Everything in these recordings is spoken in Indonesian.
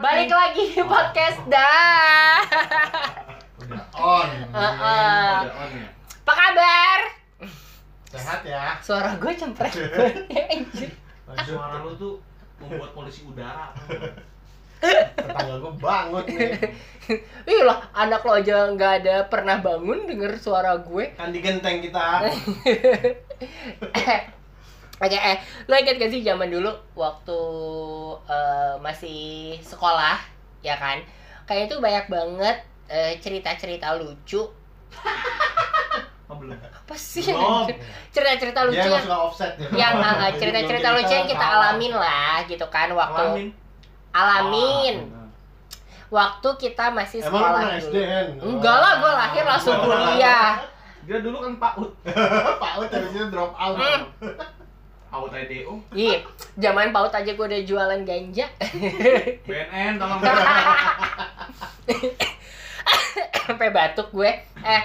Balik lagi di podcast dah. Udah on. Heeh. Udah on ya? Apa kabar? Sehat ya. Suara gue. Lanjut. Suara lu tuh membuat polisi udara. Tetangga gue bangun nih. Ih lah, anak lo aja nggak ada pernah bangun denger suara gue. Kan digenteng kita. Oke, eh, lo inget gak sih zaman dulu waktu eh, masih sekolah, ya kan? Kayak itu banyak banget eh, cerita-cerita lucu. Oh belum. Apa sih? Belum. Cerita-cerita lucu Dia yang nggak suka offset ya. yang uh, cerita-cerita lucu yang kita alamin lah gitu kan waktu Alamin. alamin Oh, waktu kita masih Emang lu sekolah pernah dulu. SD kan? Enggak lah, gue lahir langsung kuliah. Dia dulu kan PAUD. Pak Ut habis itu drop out. Hmm. PAUD IDO. Ih, zaman paut aja gue udah jualan ganja. BNN tolong. Sampai batuk gue. Eh,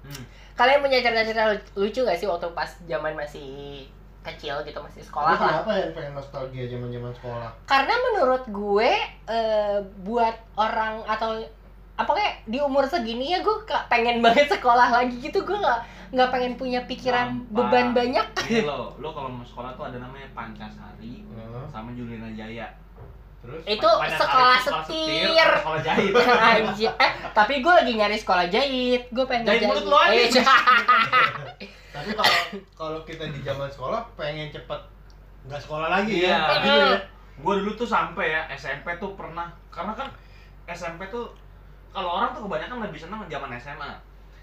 Hmm. kalian punya cerita-cerita lu- lucu gak sih waktu pas zaman masih kecil gitu, masih sekolah lah? kenapa ya pengen nostalgia zaman-zaman sekolah? Karena menurut gue eh, buat orang atau apa kayak di umur segini ya gue pengen banget sekolah lagi gitu gue nggak nggak pengen punya pikiran Gampang. beban banyak Ini lo, lo kalau mau sekolah tuh ada namanya Pancasari Heeh. sama Juliana Jaya. Terus itu Pancasari sekolah setir Sekolah jahit. Anjir. eh tapi gue lagi nyari sekolah jahit gue pengen Jahit ngejahit. mulut lo aja. Eh, tapi kalau kalau kita di zaman sekolah pengen cepet nggak sekolah lagi Iya. ya. Gitu ya. Gue dulu tuh sampai ya SMP tuh pernah karena kan SMP tuh kalau orang tuh kebanyakan lebih senang zaman SMA.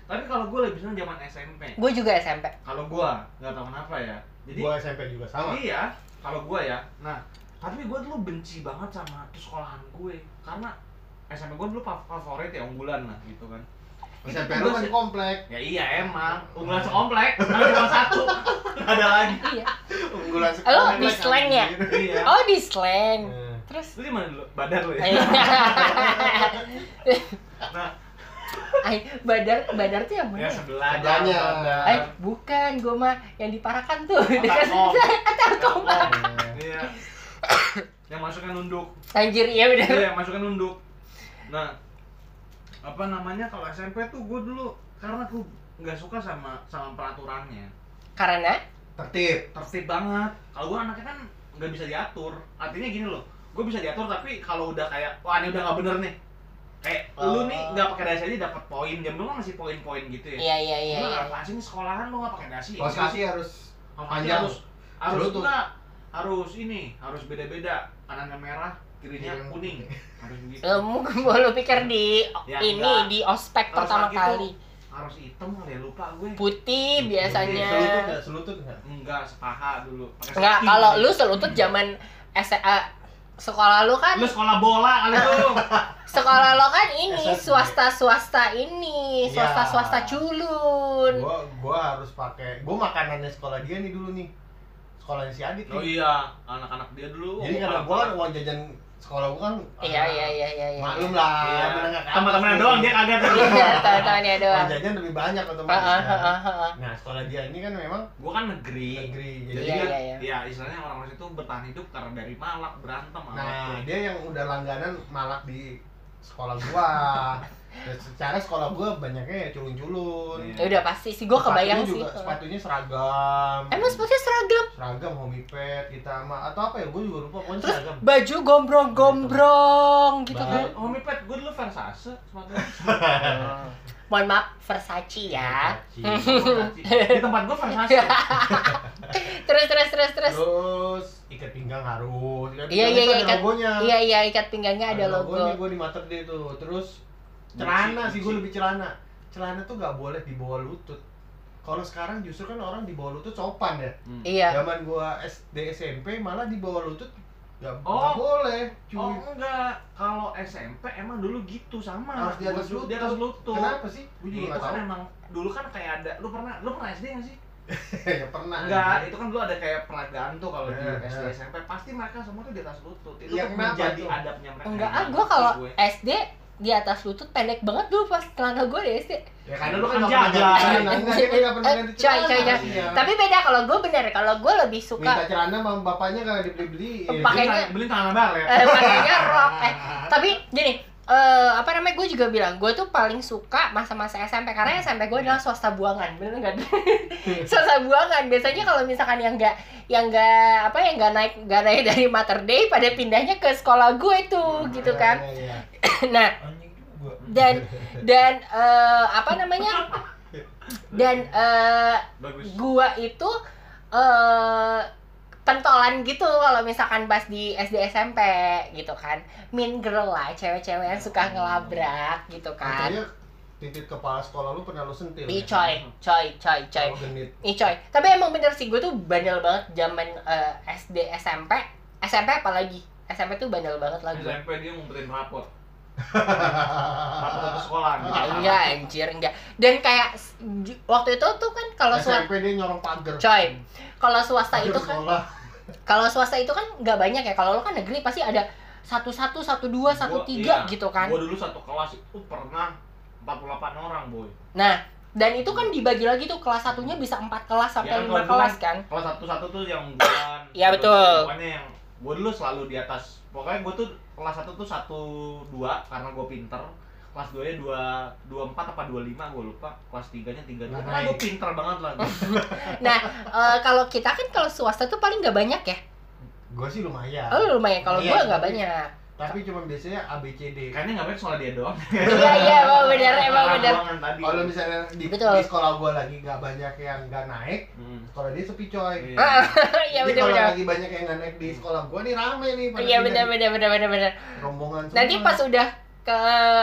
Tapi kalau gue lebih senang zaman SMP. gue juga SMP Kalau gue nggak tahu kenapa ya. Jadi Gua SMP juga sama. iya, kalau gue ya. Nah, tapi gue dulu benci banget sama tuh sekolahan gue karena SMP gue dulu fa- favorit ya unggulan lah gitu kan. SMP lu kan tugas- komplek. Ya iya emang unggulan sekomplek karena cuma satu ada lagi. iya Unggulan Lo di slang ya? Iya. oh di slang Eh. terus Lu di mana dulu? Badar lu ya? Nah, Ay, badar badar tuh yang mana ya sebelah Sebelahnya. Badar. Eh, bukan, gue mah yang diparakan tuh. Telkom. Eh. Iya. Yang masuknya nunduk. Anjir, iya bener. Iya, yang masuknya nunduk. Nah, apa namanya kalau SMP tuh gue dulu karena aku nggak suka sama sama peraturannya. Karena Tertib. Tertib banget. Kalau gue anaknya kan nggak bisa diatur. Artinya gini loh, gue bisa diatur tapi kalau udah kayak wah ini udah nggak bener nih. Kayak lu nih Oh. nggak pakai dasi aja dapat poin. Jam dulu kan masih poin-poin gitu ya. iya iya iya. Lu iya. sih ini sekolahan lu nggak pakai dasi? Kaos kaki harus Kalau panjang. harus harus enggak harus ini harus beda-beda kanannya merah kirinya Kirinya kuning harus begitu Lu mau lu pikir di Ya, ini enggak. di ospek Kaos pertama tuh kali. harus hitam kali ya lupa gue Putih biasanya. Selutut nggak? Selutut nggak? enggak sepaha dulu Pakai Enggak, kalau lu selutut zaman SMA sekolah lu kan lu sekolah bola kali tuh sekolah lo kan ini SMP. swasta swasta ini Iya. swasta swasta culun Gua gua harus pakai. Gua makanannya sekolah dia nih dulu nih. Sekolahnya si Adit oh nih. iya anak-anak dia dulu Jadi karena gua kan uang jajan sekolah gua kan iya ah, iya iya iya iya Maklum lah, iya. menengah ke nih. doang dia kagak tuh iya teman-temannya doang jajan lebih banyak heeh. Nah, sekolah dia ini kan memang gua kan negeri negeri. jadi Iya, kan iya, iya. ya istilahnya orang-orang itu bertahan hidup karena dari malak berantem Nah, malak. dia yang udah langganan malak di sekolah gua. Dan secara sekolah gua banyaknya ya culun-culun. Iya. Ya udah pasti sih gue kebayang sih. juga, Sepatunya seragam. emang sepatunya seragam? Seragam homipet kita sama atau apa ya gue juga lupa pokoknya terus seragam. baju gombrong-gombrong gitu. Ba- kan? Homipet, gue dulu Versace sepatunya. mohon maaf Versace ya. Di tempat gue Versace. terus terus terus terus. Terus ikat pinggang harus. Ikat Iya, pinggang iya, iya, ada ikat- logonya. iya iya ikat pinggangnya ada logo. logonya gue di mater dia tuh. Terus celana sih gue lebih celana celana tuh nggak boleh di bawah lutut kalau sekarang justru kan orang di bawah lutut sopan ya Hmm. iya zaman gua SD SMP malah di bawah lutut nggak Oh. boleh cuy Oh enggak, kalau SMP emang dulu gitu sama. Harus di atas Gua lutut. Di atas lutut. kenapa sih gue juga Itu kan tahu emang dulu kan kayak ada, lu pernah, lu pernah SD nggak sih? ya pernah Enggak, itu kan dulu ada kayak peragaan tuh kalau di SD. SMP pasti mereka semua tuh di atas lutut. Itu Yang tuh menjadi tuh? adabnya mereka. enggak ah gue kalau. SD di atas lutut pendek banget dulu pas celana gue di SD. Ya karena lu kan Kan nggak pernah jajan. ganti celana, enggak dia kan nggak pernah ganti Eh, celana. Iya. Tapi beda kalau gue bener, kalau gue lebih minta suka celana sama bapaknya kagak dibeli-beli. Pakainya- beli tanah baret eh, pakainya rok. Eh, tapi gini, eh apa namanya gue juga bilang gue tuh paling suka masa-masa SMP karena SMP gue adalah swasta buangan bener nggak? Swasta buangan biasanya kalau misalkan yang nggak yang nggak apa yang nggak naik nggak naik dari Mater Dei pada pindahnya ke sekolah gue tuh gitu kan. Iya, iya. nah dan dan eh, apa namanya dan eh, bagus. gua itu eh pentolan gitu kalau misalkan pas di SD SMP gitu kan mean girl lah cewek-cewek yang suka ngelabrak gitu kan Katanya titik kepala sekolah lu pernah lu sentil. Ih ya? coy, coy, coy, coy. Ih coy. Tapi emang bener sih gue tuh bandel banget zaman eh, SD SMP. SMP apalagi. SMP tuh bandel banget lah gue. SMP dia ngumpetin rapot rapot satu sekolah gitu. Ya, enggak, anjir, enggak. Dan kayak waktu itu tuh kan kalau swasta SMP dia nyorong pagar. coy, kalau swasta itu kan sekolah. Kalau swasta itu kan nggak banyak ya. Kalau lo kan negeri pasti ada satu satu satu dua satu tiga iya. gitu kan. Gua dulu satu kelas itu pernah 48 orang, boy. Nah, dan itu kan dibagi lagi tuh kelas satunya bisa empat kelas sampai Ya, lima kelas kan. Kelas satu satu tuh yang bulan. Iya, betul. Pokoknya yang gua dulu selalu di atas. Pokoknya gua tuh kelas satu tuh satu dua karena gua pinter. Kelas 2 nya dua dua empat apa dua lima gua lupa. Kelas tiganya tiga dua. Nah, Karena gua naik. pinter banget lah. Nah, eh, kalau kita kan kalau swasta tuh paling nggak banyak ya. Gua sih lumayan. Oh lumayan. Kalau Iya, gua nggak tapi- banyak. Tapi cuma biasanya ABCD. Kayaknya nggak baik soal dia doang. Iya iya emang bener emang tadi. Kalau misalnya di, Betul. di sekolah gua lagi nggak banyak yang nggak naik, Hmm. sekolah dia sepi coy. Iya. Iya Jadi bener kalau lagi banyak yang nggak naik di sekolah gua nih rame nih. pada Iya bener bener bener bener bener. Rombongan Nanti pas udah ke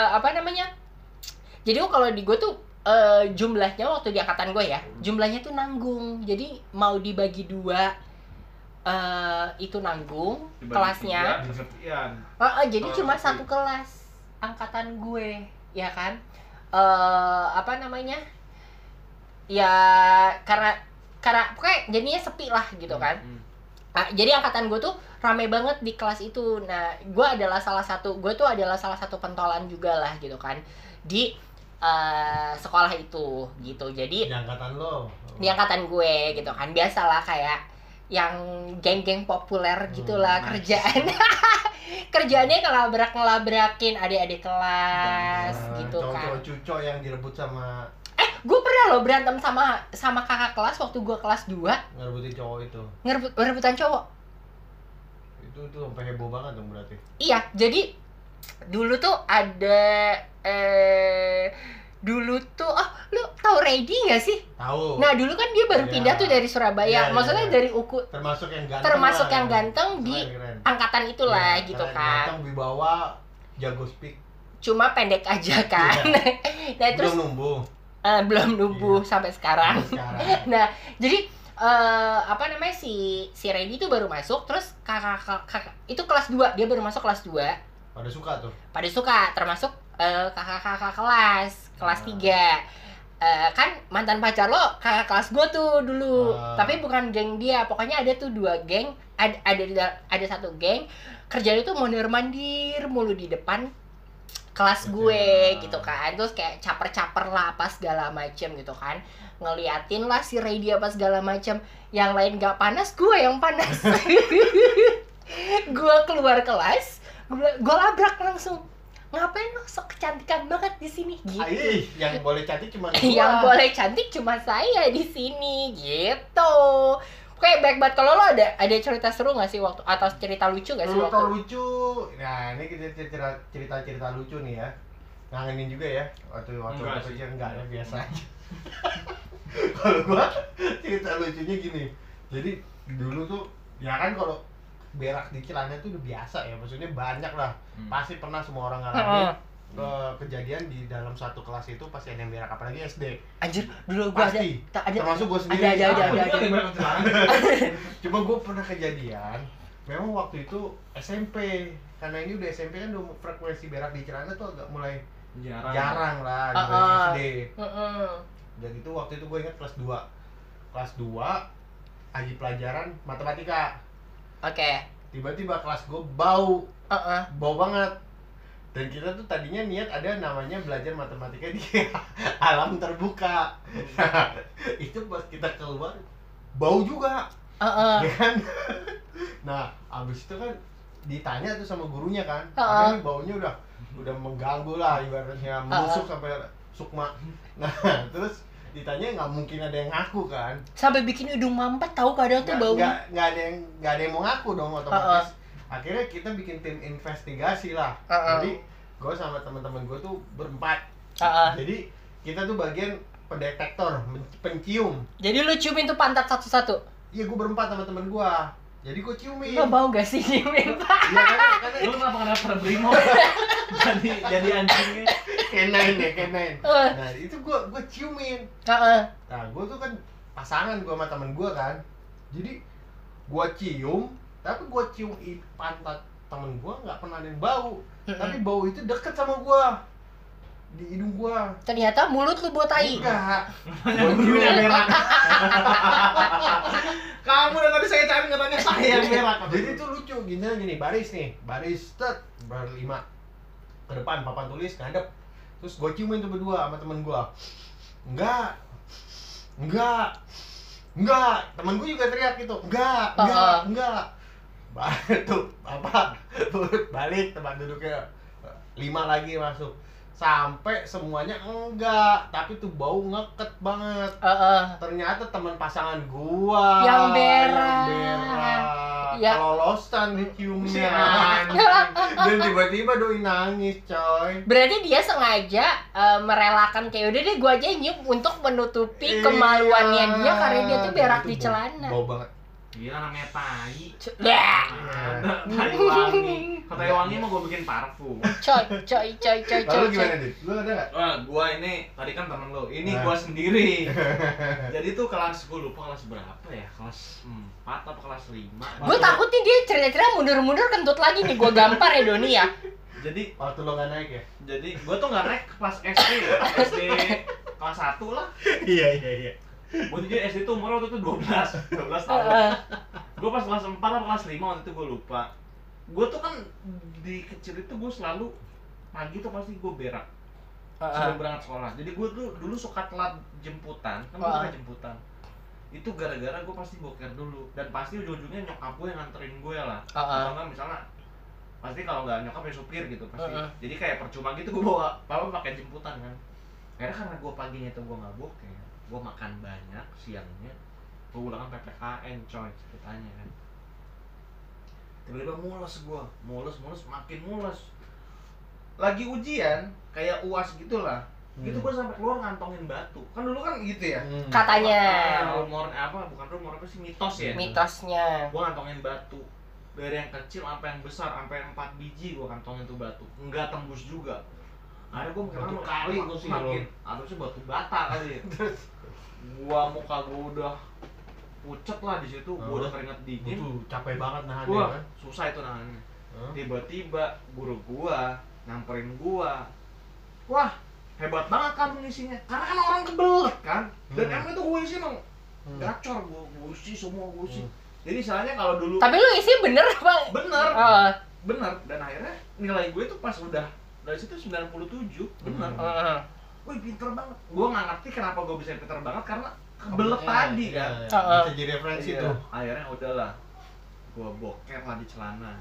apa namanya? Jadi kalau di gue tuh eh, jumlahnya waktu di angkatan gue ya, jumlahnya tuh nanggung. Jadi mau dibagi dua eh itu nanggung Dibagi kelasnya. tiga. Ah, ah, jadi Oh, cuma satu kelas angkatan gue, ya kan? Eh apa namanya? Ya karena karena pokoknya jadinya sepi lah gitu kan. Hmm. Ah, jadi angkatan gue tuh rame banget di kelas itu. Nah, gue adalah salah satu, gue tuh adalah salah satu pentolan juga lah gitu kan di eh, sekolah itu gitu. Jadi di angkatan lo. di angkatan gue gitu kan biasalah kayak yang geng-geng populer gitulah Hmm, nice. kerjaan kerjaannya ngelabrak ngelabrakin adik-adik kelas Nah, gitu kan Cowok-cowok yang direbut sama gue pernah loh berantem sama sama kakak kelas waktu gue kelas 2 ngerebutin cowok itu. ngerebut rebutan cowok Itu tuh sampai heboh banget dong berarti. iya jadi dulu tuh ada eh dulu tuh oh lu tahu Ready gak sih Tahu. nah dulu kan dia baru Iya. pindah tuh dari Surabaya iya, maksudnya iya. dari uku termasuk yang ganteng. termasuk lah, yang ganteng di Keren, angkatan itulah Iya, gitu kan Ganteng wibawa jago speak. cuma pendek aja kan nah terus Belum numbuh eh, belum nubuh Iya. sampai sekarang sekarang. nah jadi eh, apa namanya si si Randy itu baru masuk terus kakak kakak, kakak- itu kelas 2 dia baru masuk kelas 2 Pada suka tuh. pada suka termasuk eh, kakak-kakak kelas kelas Ah. 3 kan mantan pacar lo kakak kelas gue tuh dulu Ah. tapi bukan geng dia pokoknya ada tuh dua geng ada ada ada satu geng kerjanya tuh mondar mandir mulu di depan kelas gue gitu kan. Terus kayak caper-caper lah apa segala macem gitu kan. Ngeliatin lah si Ray dia apa segala macem. Yang lain gak panas gue yang panas. Gue keluar kelas gue gue labrak langsung. Ngapain lo sok kecantikan banget di sini? Gitu. Ih, yang boleh cantik cuma yang boleh cantik cuma saya di sini gitu oke baik banget kalau lo ada ada cerita seru nggak sih waktu atau cerita lucu nggak sih waktu lucu. Nah, ini kita cerita cerita cerita lucu nih ya. Ngangenin juga ya waktu waktu Enggak waktu sih. enggak ya biasa aja. kalau gua cerita lucunya gini. Jadi dulu tuh ya kan kalau berak di celana tuh udah biasa ya, maksudnya banyak lah. Hmm. Pasti pernah semua orang ngalamin ke kejadian di dalam satu kelas itu pasti ada yang berak apalagi SD. anjir dulu gua ada Pasti. tak ada Termasuk gua sendiri. ada, ada, ada, ada. gimana celana? Cuma gue pernah kejadian, memang waktu itu SMP, karena ini udah SMP kan udah frekuensi berak di celana tuh agak mulai Jarang. jarang lah Ah, dibanding ah. SD. Heeh. Dan itu waktu itu gue ingat kelas 2 Kelas 2, lagi pelajaran matematika oke Tiba-tiba kelas gue bau, Heeh. bau banget dan kita tuh tadinya niat ada namanya belajar matematika di alam terbuka. Nah, itu pas kita keluar bau juga. Heeh. ya kan? Nah abis itu kan ditanya tuh sama gurunya kan. Heeh. "Ada nih baunya udah udah mengganggu lah ibaratnya menusuk sampai sukma. Nah terus ditanya nggak mungkin ada yang ngaku kan? Sampai bikin hidung mampet tahu kadang tuh bau. nggak nggak ada yang nggak ada yang mau ngaku dong otomatis akhirnya kita bikin tim investigasi lah Heeh. jadi gue sama teman-teman gue tuh berempat Heeh. jadi kita tuh bagian pendetektor pencium Jadi lu ciumin tuh pantat satu-satu. iya gue berempat sama teman gue jadi gue ciumin Lo mau gak sih ciumin? iya karena, karena Lu kenapa kena pernah brimo? jadi jadi anjingnya. kenain ya kenain Eh. nah itu gue gue ciumin Heeh. nah gue tuh kan pasangan gue sama temen gue kan jadi gue cium tapi gue cium i pantat temen gue nggak pernah ada yang bau. Mm-mm. tapi bau itu deket sama gue di hidung gue Ternyata mulut lu buat tai. enggak. Berak. Kamu dan tadi saya cari katanya saya yang berak. jadi itu lucu gini gini baris nih. Baris tet berlima. Ke depan papan tulis ngadep. Terus gue ciumin tuh berdua sama temen gue enggak. Enggak. Enggak. Temen gue juga teriak gitu. Enggak. Enggak. Enggak tuh apa balik tempat duduknya lima lagi masuk sampai semuanya enggak tapi tuh bau ngeket banget Heeh. ternyata teman pasangan gua Yang berak. yang berak. Ya. kelolosan diciumnya Si anjing. dan tiba-tiba doi nangis coy Berarti dia sengaja eh, merelakan kayak udah deh gua aja nyium untuk menutupi Iya. kemaluannya dia karena dia tuh berak di celana. bau banget Iya namanya tai. Ya. Ada tai wangi. Kalau tai wangi mah gue bikin parfum. Coy, coy, coy, coy, coy. lalu gimana dit lu ada nggak Wah, gua ini tadi kan temen lo. Ini Nah. gua sendiri. Jadi tuh kelas gue lupa kelas berapa ya? Kelas 4 apa kelas 5. Gue takut nih dia cerita-cerita mundur-mundur kentut lagi nih gue gampar ya Doni ya. Jadi waktu lo nggak naik ya jadi gua tuh nggak naik ke kelas SD ya. SD kelas 1 lah. iya iya iya Gua tuh jadi SD tuh umur waktu itu 12, 12 tahun. Gue pas kelas 4 atau kelas 5 waktu itu gue lupa. Gue tuh kan di kecil itu gue selalu pagi tuh pasti gue berak. Sebelum berangkat sekolah. Jadi gue tuh dulu suka telat jemputan. Kan gue suka jemputan. Itu gara-gara gue pasti boker dulu. Dan pasti ujung-ujungnya nyokap gue yang nganterin gue lah. Heeh. atau enggak misalnya pasti kalau nggak nyokap ya supir gitu pasti. Jadi kayak percuma gitu gue bawa papa pakai jemputan kan. Akhirnya karena gue paginya tuh gue nggak boker gue makan banyak siangnya gue ulangan ppkn coy ceritanya kan. Tiba-tiba mules gue mules mules makin mules. Lagi ujian kayak uas gitulah. Gitu Hmm. gue sampai keluar ngantongin batu. Kan dulu kan gitu ya? Hmm. Katanya. Rumor apa bukan rumor apa sih mitos ya? Mitosnya. gue ngantongin batu. Dari yang kecil sampai yang besar sampai yang empat biji gue kantongin tuh batu. Nggak tembus juga. Akhirnya gue "Ah, kali tuh sih, makin. harusnya batu bata kali ya gua muka gua udah pucet lah di situ gua udah keringat Gua dingin tuh capek banget nahan gua kan susah itu nahannya Hah? tiba-tiba guru gua nyamperin gua wah hebat banget kamu ngisinya karena kan orang kebelet kan dan Hmm. emang itu gua isi emang Hmm. gacor gua gua isi semua gua isi Hmm. jadi istilahnya kalau dulu Tapi lu isi bener apa? bener Oh, bener dan akhirnya nilai gue tuh pas udah dari situ 97 bener Hmm. heeh. Wih pinter banget gue nggak ngerti kenapa gue bisa pinter banget karena kebelet Iya, tadi iya, kan iya. Heeh. bisa jadi referensi Iya, tuh akhirnya udahlah gue boker lah di celana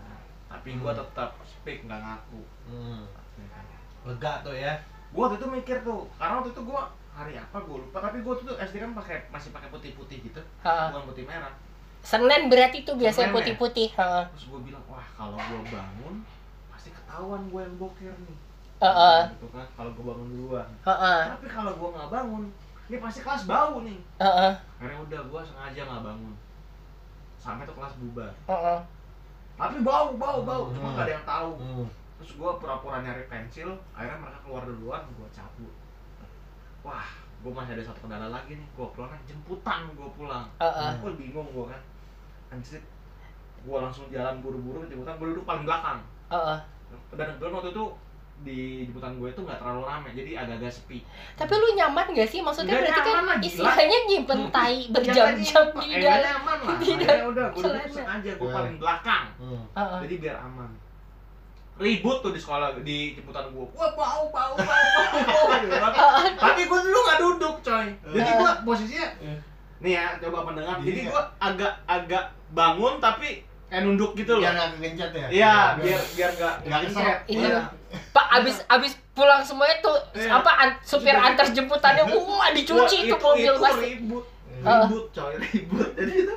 tapi gue Hmm. tetap speak nggak ngaku Hmm. ya kan. lega tuh ya gue waktu itu mikir tuh karena waktu itu gue hari apa gue lupa tapi gue tuh SD kan pakai masih pakai putih-putih gitu Heeh. bukan putih merah Senin berarti tuh biasanya ya? putih-putih. Heeh. terus gue bilang wah kalau gue bangun pasti ketahuan gue yang boker nih Heeh. gitu kan kalau gue bangun duluan Heeh. tapi kalau gue nggak bangun ini pasti kelas bau nih Heeh. akhirnya udah gue sengaja nggak bangun sampai tuh kelas bubar Heeh. tapi bau bau bau cuma Hmm. nggak ada yang tahu Hmm. terus gue pura-pura nyari pensil akhirnya mereka keluar duluan gue cabut wah gue masih ada satu kendala lagi nih gue pulang jemputan gue pulang Heeh. gue bingung gue kan anjir gue langsung jalan buru-buru jemputan gue duduk paling belakang Heeh. dan kebetulan waktu itu di jemputan gue itu nggak terlalu rame jadi agak-agak sepi Tapi lu nyaman gak sih? Maksudnya berarti kan lah, istilahnya nyimpen tai berjam-jam di Eh, dalam. nyaman lah di dalam udah gue duduk sengaja gue Hmm. paling belakang Hmm. Heeh. jadi biar aman ribut tuh di sekolah di jemputan gua gua bau bau bau bau, bau kan. tapi gua dulu nggak duduk coy jadi gua posisinya nih ya coba pendengar Jadi gua agak agak bangun tapi kayak nunduk gitu loh biar nggak kegencet ya iya biar biar nggak nggak kegencet. keserok. Iya. Pak abis abis pulang semuanya tuh Iya. apa an- supir antar jemputannya wah dicuci itu mobil itu pasti. ribut. Ribut coy ribut. Jadi itu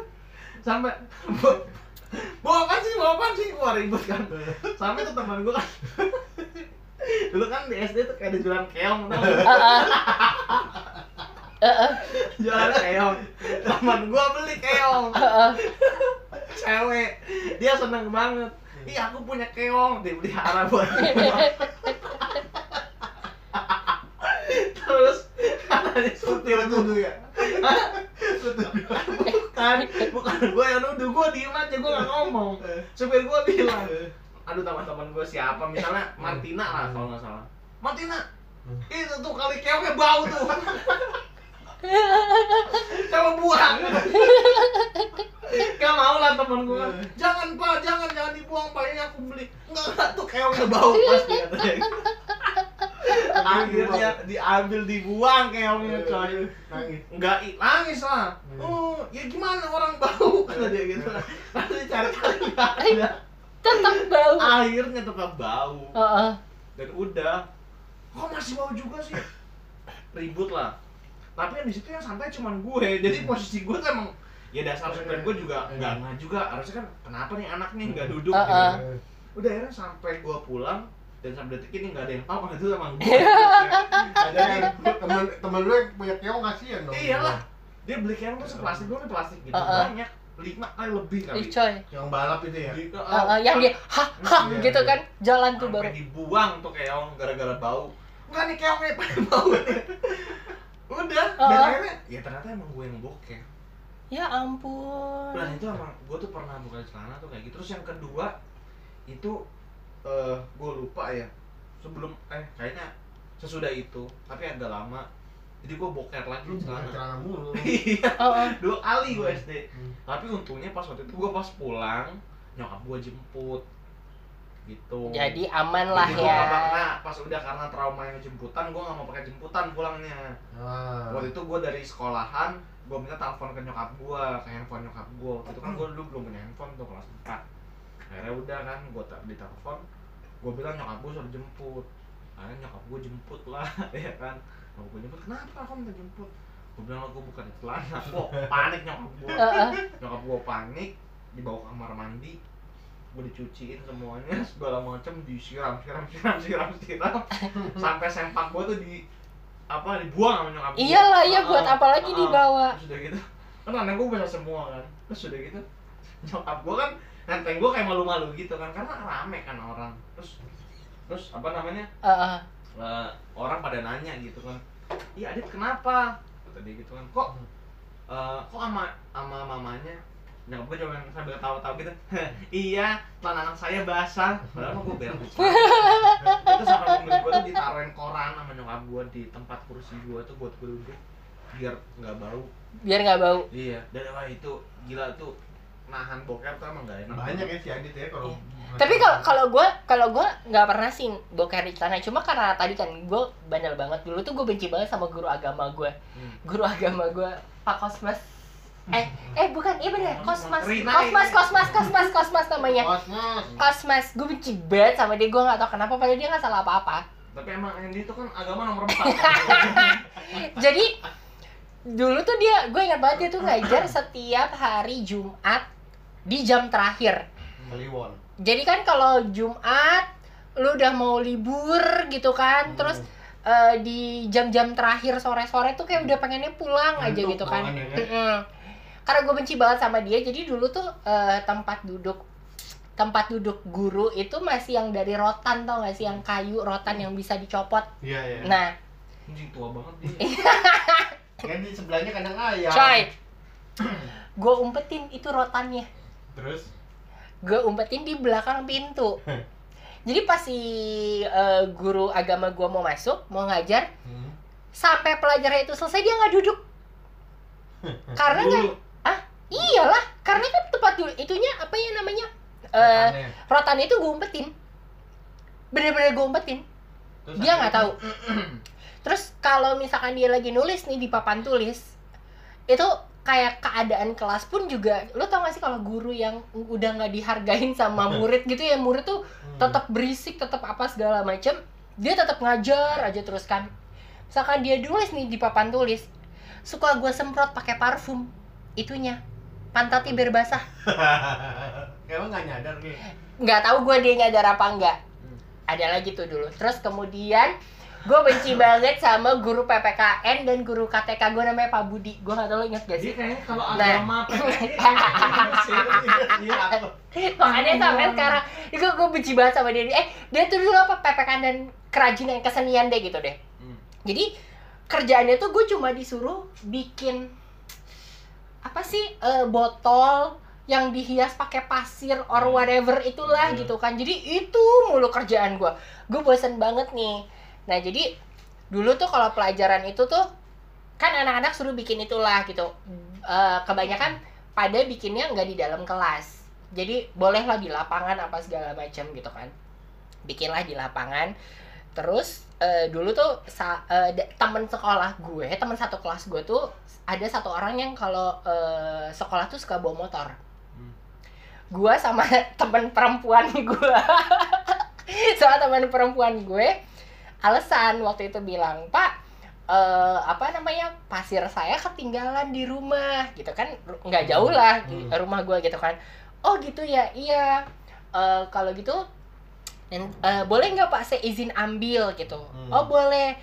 sampai bawa apa sih bawa apa sih? Wah ribut kan. Sampai tuh teman gua kan. Dulu kan di SD tuh kayak ada jualan keong tau jualan keong. Teman gua beli keong. Cewek. Dia seneng banget iya aku punya keong dia pelihara buat terus katanya supir Supir nuduh ya. Bukan bukan gue yang nuduh gue diem aja gue gak ngomong. Supir gue bilang aduh teman-teman gue siapa? Misalnya Martina lah kalau nggak salah. Martina itu tuh kali keongnya bau tuh coba buang gak mau lah temen gue jangan pak jangan jangan dibuang pak ini aku beli enggak enggak tuh keongnya bau pasti katanya akhirnya diambil dibuang keongnya coy nangis Enggak nangis lah. Oh, ya gimana orang bau kata dia gitu. Nanti cari-cari nggak ada. Tetap bau. Akhirnya tetap bau. Heeh. Dan udah. Kok masih bau juga sih? Ribut lah. Tapi yang di situ yang santai cuman gue. Jadi posisi gue tuh emang ya dasar supir gue juga enggak enggak juga. Harusnya kan kenapa nih anak nih nggak duduk Uh-uh. gitu. udah akhirnya sampai gue pulang dan sampai detik ini nggak ada yang tahu kalau itu emang gue jadi jadi temen temen lu yang punya keong kasihan dong. Iyalah. Dia beli keong tuh seplastik doang plastik gitu. Uh-uh. banyak. Lima kali lebih kali. Ih coy. yang balap itu ya? Di- Heeh, yang dia hah hah Iya, gitu iya. kan. Jalan tuh sampai baru. dibuang tuh keong gara-gara bau. Enggak nih keongnya pada bau udah dan Uh-uh. akhirnya ya ternyata emang gue yang boker Ya ampun. dan itu emang gue tuh pernah buka celana tuh kayak gitu. Terus yang kedua itu eh gue lupa ya. Sebelum eh kayaknya sesudah itu tapi agak lama. Jadi gue boker lagi lu celana. celana mulu. Iya. Heeh. dua kali gue SD Hmm. tapi untungnya pas waktu itu gue pas pulang nyokap gue jemput gitu. Jadi aman lah Jadi gua ya. nggak nah, pas udah karena trauma yang jemputan gue gak mau pakai jemputan pulangnya. Ah. waktu itu gue dari sekolahan gue minta telepon ke nyokap gue ke handphone nyokap gue itu kan gue dulu belum punya handphone tuh kelas 4 akhirnya udah kan gue ditelepon gue bilang nyokap gue suruh jemput. Akhirnya nyokap gue jemput lah ya kan. Nyokap gue jemput kenapa kamu minta jemput? Gue bilang gue bukan di celana kok panik nyokap gue Heeh. nyokap gue panik dibawa ke kamar mandi gue dicuciin semuanya segala macam disiram siram siram siram siram. Sampai sempak gue tuh di apa dibuang sama nyokap. Iyalah ya Heeh, buat apa lagi dibawa. terus udah gitu kan anak gue bisa semua kan. Terus udah gitu nyokap gue kan nenteng gue kayak malu-malu gitu kan karena rame kan orang. Terus terus apa namanya? Heeh. eh, orang pada nanya gitu kan iya adit kenapa? Kata dia gitu kan kok eh, kok ama ama mamanya nyokap gue cuma sambil ketawa-tawa gitu iya celana anak saya basah padahal gue berak celana. itu sampai mobil gue tuh ditaruhin koran sama nyokap gue di tempat kursi gue tuh buat gue duduk biar nggak bau Biar nggak bau. iya dan wah itu gila tuh nahan boker tuh emang gak enak banyak ya si Adit ya kalau Iya. Tapi kalau kalau gue kalau gue nggak pernah sih boker di celana. Cuma karena tadi kan gue bandel banget dulu tuh gue benci banget sama guru agama gue. Hmm. Guru agama gue Pak Kosmas. Eh eh bukan iya bener Kosmas Rina, Kosmas. Kosmas Kosmas Kosmas namanya. Kosmos Kosmas gue benci banget sama dia gue nggak tahu kenapa padahal dia nggak salah apa-apa. tapi emang Andy itu kan agama nomor empat Jadi dulu tuh dia gue ingat banget dia tuh ngajar setiap hari Jumat di jam terakhir. Kliwon Jadi kan kalau Jumat lu udah mau libur gitu kan, terus eh, di jam-jam terakhir sore-sore tuh kayak udah pengennya pulang aja gitu kan. kan? Mm-mm. Karena gue benci banget sama dia, jadi dulu tuh eh, tempat duduk tempat duduk guru itu masih yang dari rotan tau gak sih yang kayu rotan yang bisa dicopot. iya iya Nah, anjing tua banget dia kan di sebelahnya kandang ayam coy, gue umpetin itu rotannya. terus gue umpetin di belakang pintu. Jadi pas si eh, guru agama gue mau masuk, mau ngajar, hmm. sampai pelajaran itu selesai dia nggak duduk. Karena nggak. Iyalah, karena kan tempat dulu itunya apa ya namanya, eh Rotannya. rotan itu gue umpetin. bener-bener gue umpetin Terus dia nggak tahu terus kalau misalkan dia lagi nulis nih di papan tulis itu kayak keadaan kelas pun juga lo tau gak sih kalau guru yang udah nggak dihargain sama murid gitu ya murid tuh Hmm. tetap berisik tetap apa segala macem dia tetap ngajar aja terus kan misalkan dia nulis nih di papan tulis suka gue semprot pakai parfum itunya pantatnya biar basah Emang nggak nyadar nih. nggak tahu gue dia nyadar apa enggak Hmm. ada lagi tuh dulu terus kemudian gue benci banget sama guru PPKN dan guru KTK gue namanya Pak Budi gue nggak tahu lo inget gak Dia sih kayaknya kalau Nah. agama Iya apa? makanya sampai sekarang gue gue benci banget sama dia eh dia tuh dulu apa PPKN dan kerajinan kesenian deh gitu deh Hmm. jadi kerjaannya tuh gue cuma disuruh bikin apa sih eh, botol yang dihias pakai pasir or whatever itulah Hmm. gitu kan. Jadi itu mulu kerjaan gue gue bosen banget nih. Nah jadi dulu tuh kalau pelajaran itu tuh kan anak-anak suruh bikin itulah gitu. Eh, kebanyakan pada bikinnya nggak di dalam kelas. Jadi bolehlah di lapangan apa segala macam gitu kan. Bikinlah di lapangan terus eh, dulu tuh sa- da- temen sekolah gue temen satu kelas gue tuh ada satu orang yang kalau eh, sekolah tuh suka bawa motor. Hmm. gue sama temen perempuan gue sama temen perempuan gue alasan waktu itu bilang pak eh, apa namanya pasir saya ketinggalan di rumah gitu kan. Nggak jauh lah di Hmm. rumah gue gitu kan. Oh gitu ya iya. Eh, kalau gitu dan, eh, boleh nggak pak saya izin ambil gitu Hmm. oh boleh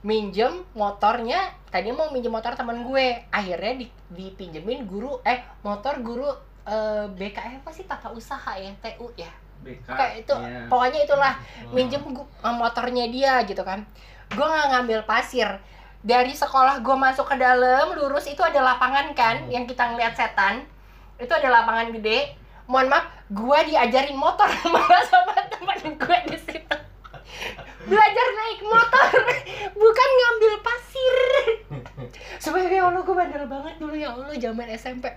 minjem motornya tadi mau minjem motor teman gue akhirnya di, dipinjemin guru eh motor guru eh, BKF apa sih tata usaha ya TU ya BK. kayak itu Iya. pokoknya itulah Oh. minjem gu- eh, motornya dia gitu kan gue nggak ngambil pasir dari sekolah gue masuk ke dalam lurus itu ada lapangan kan Hmm. yang kita ngeliat setan itu ada lapangan gede mohon maaf gue diajarin motor. Malah sama teman gue di situ. Belajar naik motor. Bukan ngambil pasir. Sebagai ya Allah gue bandel banget dulu ya Allah zaman SMP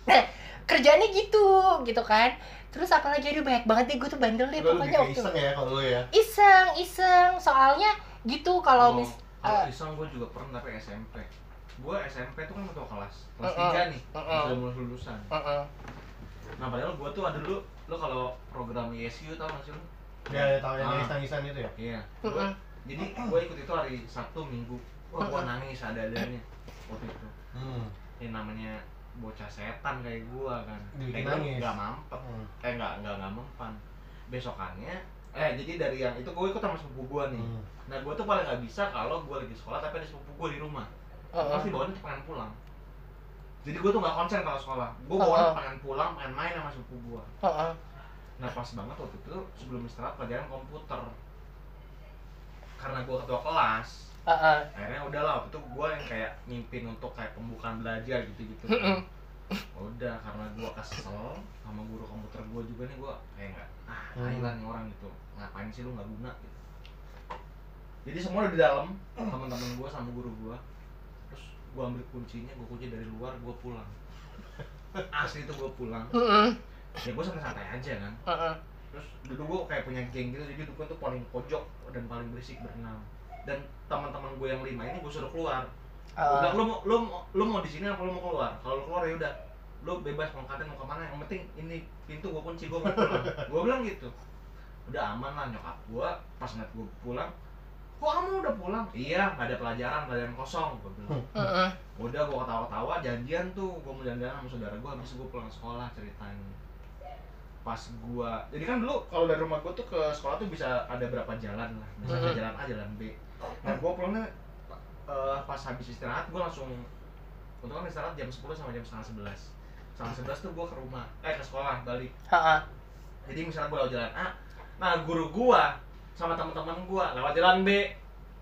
nah kerjanya gitu gitu kan. Terus apalagi aduh banyak banget deh gue tuh bandel deh Lu pokoknya waktu iseng ya kalau lu ya. iseng iseng. Soalnya gitu kalau Oh, mis kalau eh, iseng gue juga pernah tapi SMP gue SMP tuh kan ketua kelas kelas Uh-uh. 3 nih Uh-uh. sudah mulai lulusan. Uh-uh. Nah padahal gue tuh ada dulu lo kalau program YSU tau gak sih lo? Ya, ya tahu yang Ah. nangis-nangisan itu ya. iya Gua- jadi gue ikut itu hari Sabtu Minggu wah gue nangis ada-adanya waktu itu Hmm. ini namanya bocah setan kayak gue kan Dibikin kayak gue nangis. nggak mampet Hmm. eh nggak nggak nggak mempan besokannya eh jadi dari yang itu gue ikut sama sepupu gue nih Hmm. nah gue tuh paling nggak bisa kalau gue lagi sekolah tapi ada sepupu gue di rumah Uh-uh. pasti bawanya tuh pengen pulang jadi gue tuh nggak konsen kalau sekolah gue bawanya oh. pengen pulang pengen main sama sepupu gue Uh-uh. nah pas banget waktu itu sebelum istirahat pelajaran komputer karena gue ketua kelas Uh-uh. akhirnya udahlah waktu itu gue yang kayak mimpin untuk kayak pembukaan belajar gitu-gitu Mm-mm. udah karena gue kesel sama guru komputer gue juga nih gue kayak nggak ah ayolah nih orang gitu ngapain sih lu nggak guna gitu jadi semua udah di dalam teman-teman gue sama guru gue gue ambil kuncinya gue kunci dari luar gue pulang. Asli itu gue pulang. Uh-uh. ya gue santai-santai aja kan. Uh-uh. terus dulu gue kayak punya geng gitu jadi gue tuh paling pojok dan paling berisik berenam dan teman-teman gue yang lima ini gue suruh keluar. Uh, bilang lu mau lu mau lu mau di sini apa lu mau keluar? Kalau lu keluar ya udah. Lu bebas mau ngatain mau ke mana yang penting ini pintu gue kunci gue mau pulang. Gue bilang gitu. Udah aman lah nyokap gue pas ngeliat gue pulang kok kamu udah pulang? Iya nggak ada pelajaran pelajaran kosong gue bilang. Uh-uh. udah gue ketawa-tawa janjian tuh gue mau jalan-jalan sama saudara gue habis gue pulang sekolah ceritanya. Pas gue jadi kan dulu kalau dari rumah gue tuh ke sekolah tuh bisa ada berapa jalan lah. Mhm. jalan A jalan B. Nah gue pulangnya eh, pas habis istirahat gue langsung untuk kan istirahat jam 10 sama jam setengah 11 setengah 11 tuh gue ke rumah eh ke sekolah balik. Jadi misalnya gue lewat jalan A nah guru gue sama teman-teman gue lewat jalan B.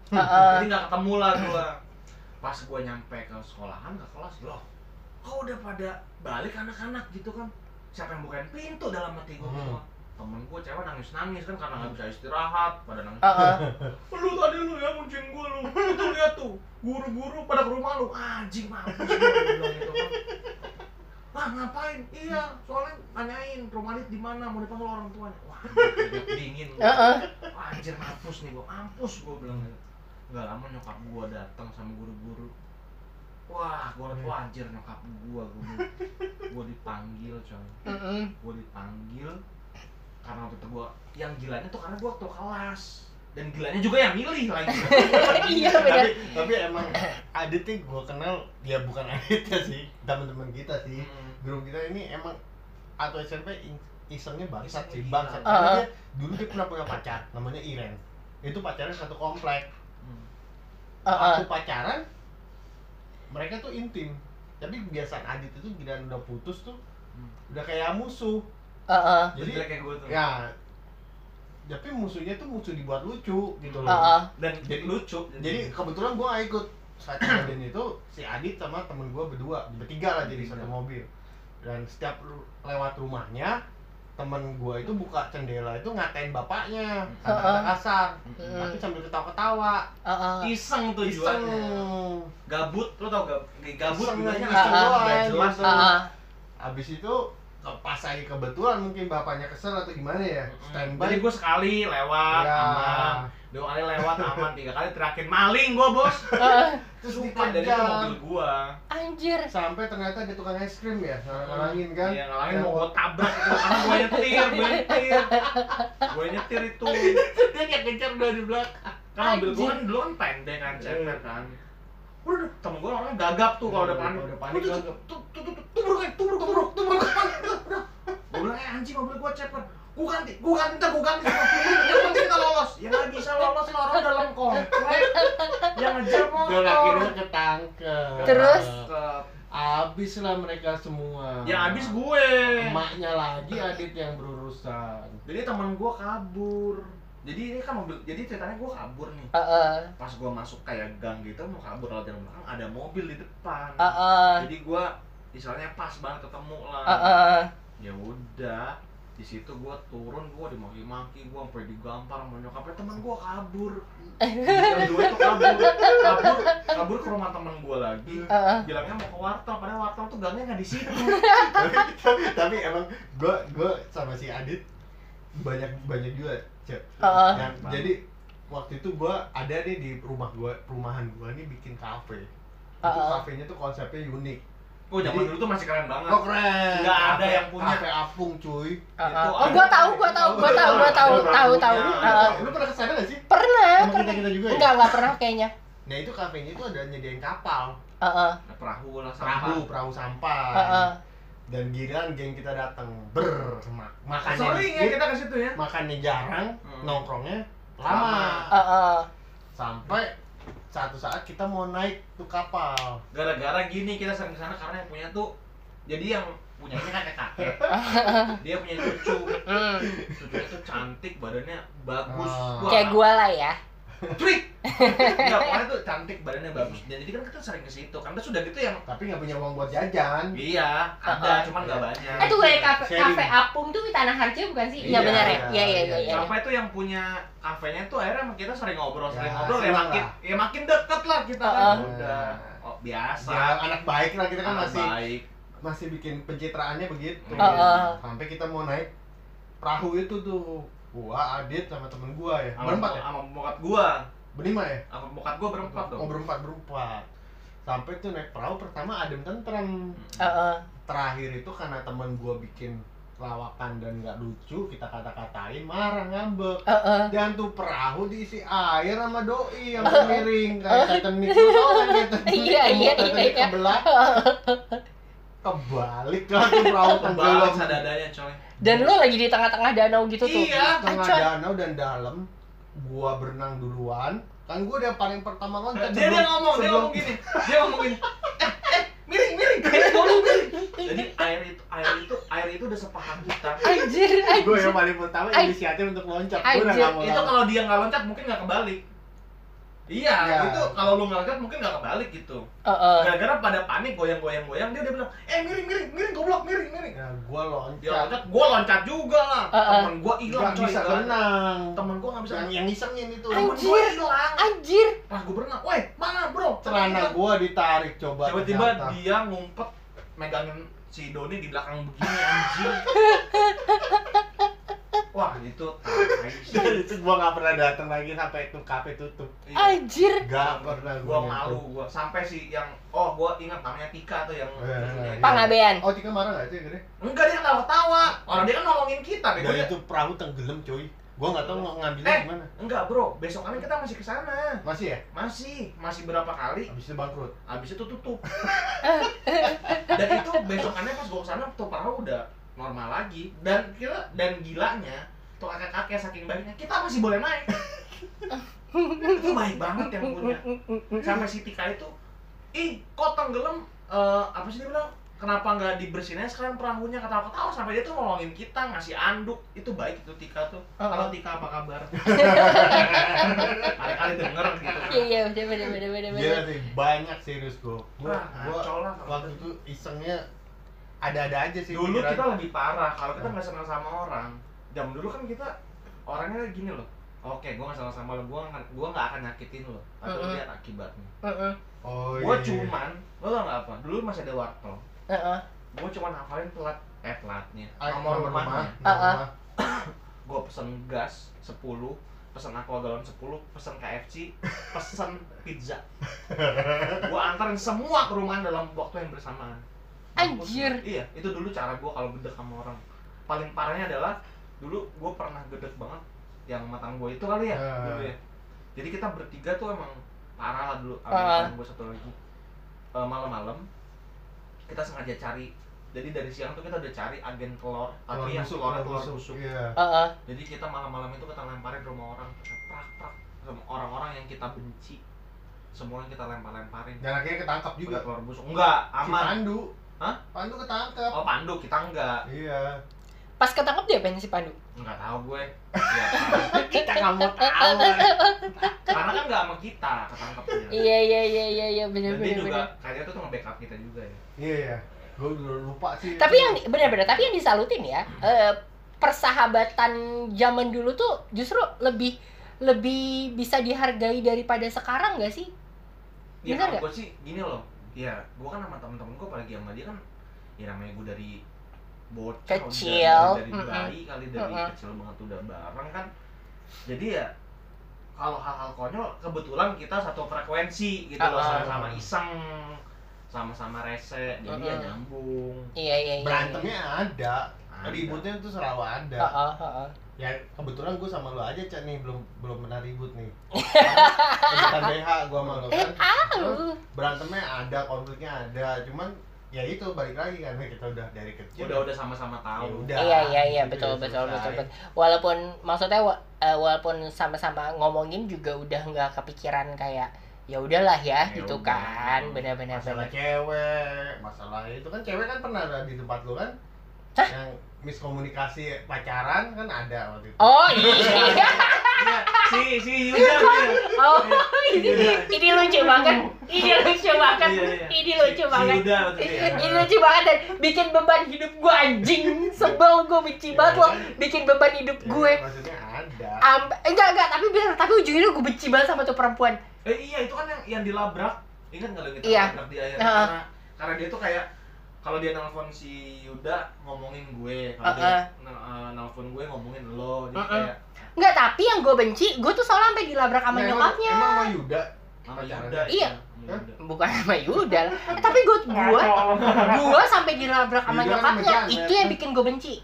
Uh-uh. jadi nggak ketemu lah gua. Pas gua nyampe ke sekolahan ke kelas loh kok udah pada balik anak-anak gitu kan? Siapa yang bukain pintu dalam hati gua Hmm. semua? Temen gua cewek nangis nangis kan karena nggak bisa istirahat pada nangis. Uh-uh. lu tadi lu ya nguncin gua lu. Itu lihat tuh guru-guru pada ke rumah lu. Anjing mampus bilang gitu kan ah ngapain? Iya soalnya nanyain rumah Adit di mana? Mau dipanggil orang tuanya. Wah. Dingin. Heeh. Wah, anjir mampus nih gua mampus gua bilang. Gitu nggak lama nyokap gua datang sama guru-guru. Wah gua liat wah anjir nyokap gua gua, gua dipanggil coy. Mm-mm. gua dipanggil karena waktu itu gua yang gilanya tuh karena gua waktu kelas dan gilanya juga yang milih lagi Iya benar. tapi tapi emang Adit nih gue kenal ya bukan Aditnya sih teman-teman kita sih Hmm. grup kita ini emang atau SMP isengnya bangsat sih Isengnya bangsat karena Ah. dia dulu dia pernah punya pacar namanya Iren itu pacarnya satu komplek Hmm. Heeh. waktu pacaran mereka tuh intim tapi kebiasaan Adit itu bila udah putus tuh Hmm. udah kayak musuh Heeh. jadi jadi kayak gua tuh ya tapi musuhnya tuh musuh dibuat lucu gitu loh. Heeh. dan Jadi- lucu jadi kebetulan gue gak ikut. Saat kejadian itu si Adit sama temen gue berdua bertiga lah jadi satu mobil. Dan setiap lewat rumahnya temen gue itu buka jendela itu ngatain bapaknya kata-kata Heeh. kasar. Mm-mm. tapi sambil ketawa-ketawa. Heeh. iseng iseng. tujuannya gabut lo tau gab gabut Iseng iseng iseng gak abis itu pas lagi kebetulan mungkin bapaknya kesel atau gimana ya? Standby. Jadi gue sekali lewat Ya. aman. Dua kali lewat aman. Tiga kali terakhir maling gue bos. Heeh. terus sumpah dari itu mobil gue Anjir. sampai ternyata ada tukang es krim ya ngalangin kan? Iya, ngalangin Yang mau gue tabrak itu. Karena gue nyetir, gue nyetir. Gue nyetir itu. Dia kayak kejar udah di belakang. Kan mobil gue kan dulu kan pendek kan, ceper kan Udah, temen gue orangnya gagap tuh kalau udah Iya, panik udah panik Tuh, tuh, gagap. tuh, tuh, tuh, tuh, tubruk tubruk, tubruk, tubruk Gue bilang, eh anjing mobil gue ceper Gue ganti, gue ganti, ntar gue ganti Yang penting kita lolos Ya nggak bisa lolos lah orang dalam komplek Yang ngejar motor akhirnya ketangkep Terus? Abis lah mereka semua Yang habis gue emaknya lagi Adit yang berurusan Jadi temen gue kabur jadi ini kan mobil, jadi ceritanya gue kabur nih Heeh. pas gue masuk kayak gang gitu mau kabur lewat jalan belakang ada mobil di depan Heeh. jadi gue istilahnya pas banget ketemu lah Heeh. ya udah di situ gue turun gue dimaki-maki gue sampai digampar sama nyokapnya teman gue kabur yang dua itu kabur kabur kabur ke rumah teman gue lagi Heeh. bilangnya mau ke wartel padahal wartel tuh gangnya nggak di situ tapi, tapi, tapi emang gue gue sama si Adit banyak banyak juga cek Heeh. Yang- jadi waktu itu gue ada nih di rumah gue perumahan gue nih bikin kafe itu Heeh. kafenya tuh konsepnya unik oh zaman dulu tuh masih keren banget oh keren Nggak ada Kafe- yang punya. kafe apung cuy Heeh. Itu Oh, gua tahu, gua tahu, gua tahu, gua tahu, tahu, tahu. Heeh. lu pernah ke sana gak sih Pernah. sama kita kita juga ya Enggak, enggak pernah kayaknya. nah itu kafenya itu ada nyediain kapal Heeh. Ada perahu lah perahu sampah perahu sampah Heeh. Dan giliran geng kita datang ber ma- makannya sering ya kita ke situ ya makannya jarang Hmm. nongkrongnya Lama. lama Heeh. sampai satu saat kita mau naik tuh kapal gara-gara gini kita sering ke sana karena yang punya tuh jadi yang punyanya kakek kakek dia punya cucu cucunya tuh cantik badannya bagus. Wah, Kayak gua lah ya. Trik. Nggak pokoknya tuh cantik badannya bagus. Dan jadi kan kita sering ke situ. Karena sudah gitu yang tapi nggak punya uang buat jajan. Iya ada ah. cuman nggak banyak. Eh tuh kayak kafe kafe Apung tuh di Tanah Harjo bukan sih? Iya, Iya benar ya? iya, Iya iya iya, iya. iya. sampai tuh yang punya kafenya tuh akhirnya sama kita sering ngobrol sering Ya, ngobrol ya makin ya makin deket lah kita kan. Ah. udah. Oh, biasa. Ya anak baik lah kita kan Anak masih baik. masih bikin pencitraannya begitu. Sampai kita mau naik perahu itu tuh gua Adit sama temen gua ya. Sama berempat ya? sama bokat gua. Berlima ya? Sama bokat gua berempat dong. oh berempat berempat. Sampai tuh naik perahu pertama adem tentrem. Heeh. terakhir itu karena temen gua bikin lawakan dan nggak lucu kita kata-katain marah ngambek. Heeh. dan tuh perahu diisi air sama doi yang miring. Kayak Titanic lu tau kan kayak Titanic Iya, iya, iya, iya. kebalik lah tuh perahu kebalik tenggelam. sadadanya coy Dan lu lagi di tengah-tengah danau gitu tuh. Iya, tengah Acuan. danau dan dalam gua berenang duluan. Kan gua udah paling pertama loncat dia dia sebelum- ngomong dia ngomong gini dia ngomong gini eh eh miring miring. Ngomong miring. Jadi air itu air itu air itu udah sepaham kita. Anjir, gue anjir. yang paling pertama inisiatif untuk loncat. Gue udah Anjir, gak mau itu kalau dia nggak loncat mungkin nggak kebalik iya Ya. itu kalau lu nggak loncat mungkin nggak kebalik gitu. Heeh. gara-gara pada panik goyang goyang goyang dia udah bilang eh miring miring miring goblok miring miring. Ya gue dia loncat loncat gua loncat juga lah. Uh-uh. temen gua hilang coy bisa berenang temen gua nggak bisa yang yang ngisengin itu temen Anjir. gua hilang. Anjir. pas gua berenang. Woi mana bro? Celana gue ditarik coba tiba-tiba dia ngumpet megangin si Doni di belakang begini anjing wah itu sih Dan itu gua nggak pernah datang lagi sampai itu kafe tutup. Iya. Anjir. Gak pernah gua malu gua sampai si yang oh gua ingat namanya Tika tuh yang itunya. iya. Pangabean. Oh, Tika marah gak sih gede? enggak dia ketawa tawa orang dia kan nolongin kita dia itu perahu tenggelam cuy. Gua nggak tahu ng- ngambilnya Eh. gimana. enggak bro besokannya kita masih ke sana Masih ya? masih masih berapa kali Habis itu bangkrut. habis itu tutup dan itu besokannya pas gua ke sana tuh perahu udah normal lagi. Dan kita dan gilanya tuh kakek kakek saking baiknya kita masih boleh naik. Itu baik banget yang punya. Sampai si Tika itu ih kok tenggelam? Eh, apa sih dia bilang? Kenapa nggak dibersihin aja sekarang perahunya? Kata ketawa sampai dia tuh nolongin kita ngasih anduk. Itu baik itu Tika tuh. Oh, kalau oh. Tika apa kabar? Kali-kali denger gitu. Iya iya bener bener bener bener. Dia bener. sih banyak serius gua. Gua, Wah, gua waktu itu isengnya ada-ada aja sih. dulu pikiran. kita lebih parah kalau kita nggak senang sama orang jam dulu kan kita orangnya gini loh oke gue nggak senang sama lo gue nggak gua nggak akan nyakitin lo atau Mm-mm. lihat akibatnya Heeh. Oh, gue iya. cuman lo tau nggak apa dulu masih ada wartel Heeh. gue cuman hafalin pelat eh pelatnya Ah, nomor rumahnya Ah, ah. rumah. gue pesen gas 10 pesen aqua galon 10 pesen KFC pesen pizza gue antarin semua ke rumah dalam waktu yang bersamaan Anjir. iya itu dulu cara gue kalau gedek sama orang paling parahnya adalah dulu gue pernah gedek banget yang matang gue itu kali ya Ah. dulu ya jadi kita bertiga tuh emang parah lah dulu Ah. sama gue satu lagi Eh, malam-malam kita sengaja cari jadi dari siang tuh kita udah cari agen telur Telur tapi yang busuk, telurnya telur telur busuk. busuk Iya. Heeh. jadi kita malam-malam itu kita lemparin rumah orang kita prak prak sama orang-orang yang kita benci semuanya kita lempar-lemparin Dan akhirnya ketangkap juga. telur busuk enggak Si aman Pandu. Hah? Pandu ketangkap. oh pandu kita enggak Iya. Pas ketangkep dia pengen si Pandu. enggak tahu gue tahu. Kita nggak mau tahu. karena kan enggak sama kita ketangkepnya Iya iya iya iya iya bener dan dia juga kayaknya tuh nge-backup kita juga ya Iya ya. Gue udah lupa sih. Tapi yang bener-bener tapi yang disalutin ya eh, persahabatan zaman dulu tuh justru lebih lebih bisa dihargai daripada sekarang gak sih? ya Bener kalau nggak? gue sih gini loh ya gue kan sama temen-temen gue apalagi sama dia kan ya namanya gue dari bocah Kecil, udah- dari, mm-mm. bayi kali dari Mm-mm. kecil banget udah bareng kan jadi ya kalau hal-hal konyol kebetulan kita satu frekuensi gitu loh Ah, ah. sama-sama iseng sama-sama rese jadi ya Mm-mm. nyambung Iya iya iya. berantemnya ada. Ada. Ributnya tuh selalu ada. Heeh, heeh. Ya kebetulan gue sama lu aja Cak nih belum belum pernah ribut nih. Bukan BH gue sama Eh, kan. au. Berantemnya ada, konfliknya ada. Cuman ya itu balik lagi karena kita udah dari kecil. udah udah sama-sama Ya tahu udah. Iya iya iya gitu betul ya, betul betul betul. Walaupun maksudnya wa- eh, walaupun sama-sama ngomongin juga udah nggak kepikiran kayak ya udahlah ya, Ya gitu udah. kan benar-benar masalah benar. cewek masalah itu kan cewek kan pernah ada di tempat lu kan Hah? yang miskomunikasi pacaran kan ada waktu itu Oh iya. Iya, si si Yuda. Oh ini ini lucu banget. Ini lucu banget. Iya, iya. Ini lucu banget. Ini lucu banget dan bikin beban hidup gue anjing sebel gue benci banget loh bikin beban hidup gue maksudnya ada Am enggak enggak tapi bener tapi ujungnya gue benci banget sama tuh perempuan Eh iya itu kan yang yang dilabrak. Ingat nggak lo yang kita Iya. labrak di akhir karena karena dia tuh kayak kalau dia nelpon si Yuda ngomongin gue, kalau Heeh. dia nel- eh, nelpon gue ngomongin lo, jadi Heeh. kayak enggak tapi yang gue benci gue tuh soalnya sampai dilabrak sama Nah, nyokapnya emang sama Yuda sama. Yuda. Iya. Yuda. bukan sama Yuda lah. Eh, tapi gue gue gue sampai dilabrak sama Yuda kan nyokapnya itu yang bikin gue benci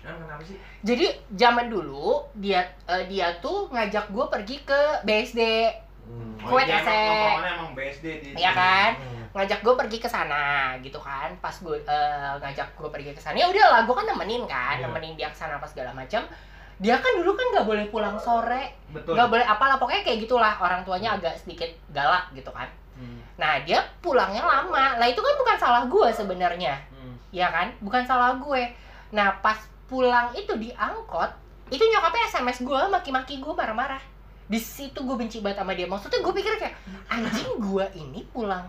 Emang kenapa sih? jadi zaman dulu dia eh, dia tuh ngajak gue pergi ke BSD Hmm. Kue dia TC. emang nongkrongannya emang BSD di Iya kan? Hmm. ngajak gue pergi ke sana gitu kan pas gue eh, ngajak gue pergi ke sana ya udahlah gue kan nemenin kan Iya. nemenin dia ke sana apa segala macam dia kan dulu kan nggak boleh pulang sore Betul. nggak boleh apalah pokoknya kayak gitulah orang tuanya agak sedikit galak gitu kan Hmm. nah dia pulangnya lama lah itu kan bukan salah gue sebenarnya Hmm. ya kan bukan salah gue nah pas pulang itu di angkot itu nyokapnya sms gue maki-maki gue marah-marah di situ gue benci banget sama dia. Maksudnya gue pikir kayak anjing gue ini pulang